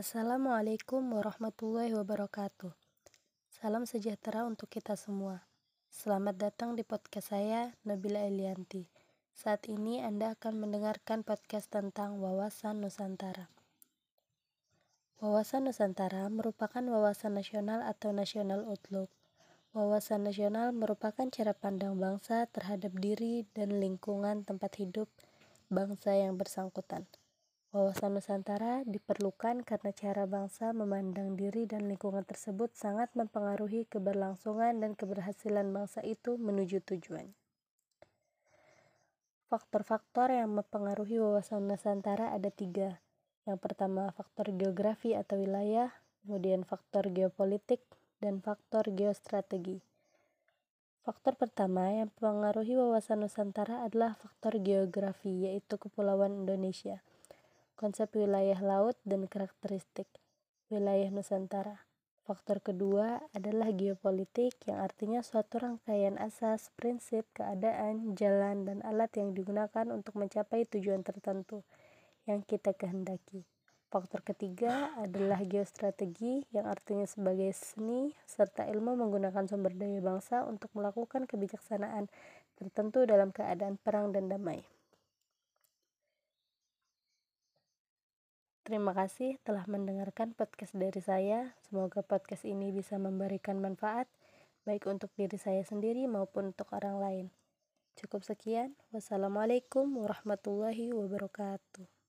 Assalamualaikum warahmatullahi wabarakatuh. Salam sejahtera untuk kita semua. Selamat datang di podcast saya, Nabila Elianti. Saat ini Anda akan mendengarkan podcast tentang Wawasan Nusantara. Wawasan Nusantara merupakan wawasan nasional atau national outlook. Wawasan nasional merupakan cara pandang bangsa terhadap diri dan lingkungan tempat hidup bangsa yang bersangkutan. Wawasan Nusantara diperlukan karena cara bangsa memandang diri dan lingkungan tersebut sangat mempengaruhi keberlangsungan dan keberhasilan bangsa itu menuju tujuan. Faktor-faktor yang mempengaruhi wawasan Nusantara ada tiga. Yang pertama, faktor geografi atau wilayah, kemudian faktor geopolitik, dan faktor geostrategi. Faktor pertama yang mempengaruhi wawasan Nusantara adalah faktor geografi, yaitu Kepulauan Indonesia konsep wilayah laut dan karakteristik wilayah Nusantara. Faktor kedua adalah geopolitik yang artinya suatu rangkaian asas, prinsip, keadaan, jalan, dan alat yang digunakan untuk mencapai tujuan tertentu yang kita kehendaki. Faktor ketiga adalah geostrategi yang artinya sebagai seni serta ilmu menggunakan sumber daya bangsa untuk melakukan kebijaksanaan tertentu dalam keadaan perang dan damai. Terima kasih telah mendengarkan podcast dari saya. Semoga podcast ini bisa memberikan manfaat baik untuk diri saya sendiri maupun untuk orang lain. Cukup sekian. Wassalamualaikum warahmatullahi wabarakatuh.